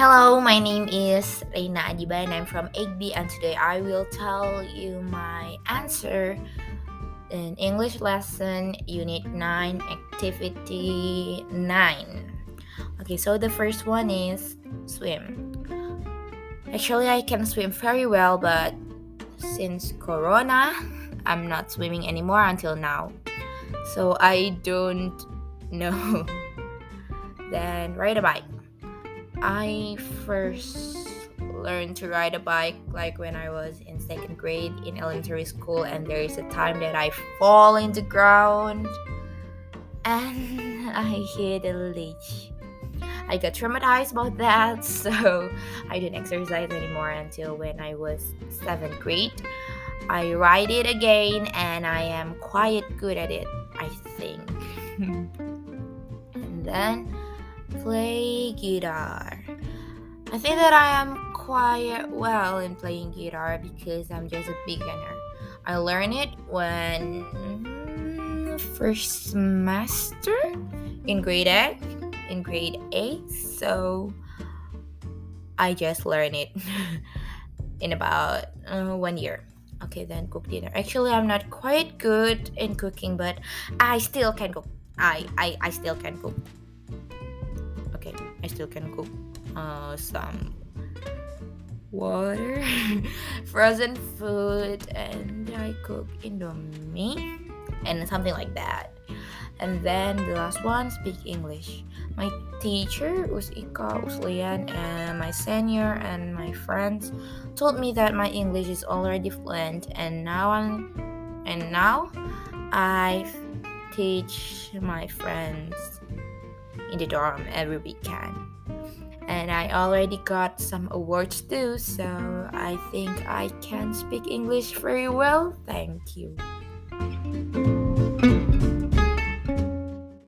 Hello, my name is Reina Adiba and I'm from 8B and today I will tell you my answer in English lesson unit 9 activity 9. Okay, so the first one is swim. Actually, I can swim very well, but since corona, I'm not swimming anymore until now. So I don't know. then ride a bike. I first learned to ride a bike like when I was in second grade in elementary school, and there is a time that I fall in the ground and I hit a leech. I got traumatized about that, so I didn't exercise anymore until when I was seventh grade. I ride it again, and I am quite good at it, I think. and then play guitar. I think that I am quite well in playing guitar because I'm just a beginner. I learned it when first semester in grade 8 in grade 8 so I just learned it in about uh, one year okay then cook dinner actually I'm not quite good in cooking but I still can cook I I, I still can cook still can cook uh, some water frozen food and I cook indomie and something like that. And then the last one speak English. My teacher Usika Uslian and my senior and my friends told me that my English is already fluent and now I'm and now I teach my friends in the dorm every weekend. And I already got some awards too, so I think I can speak English very well. Thank you.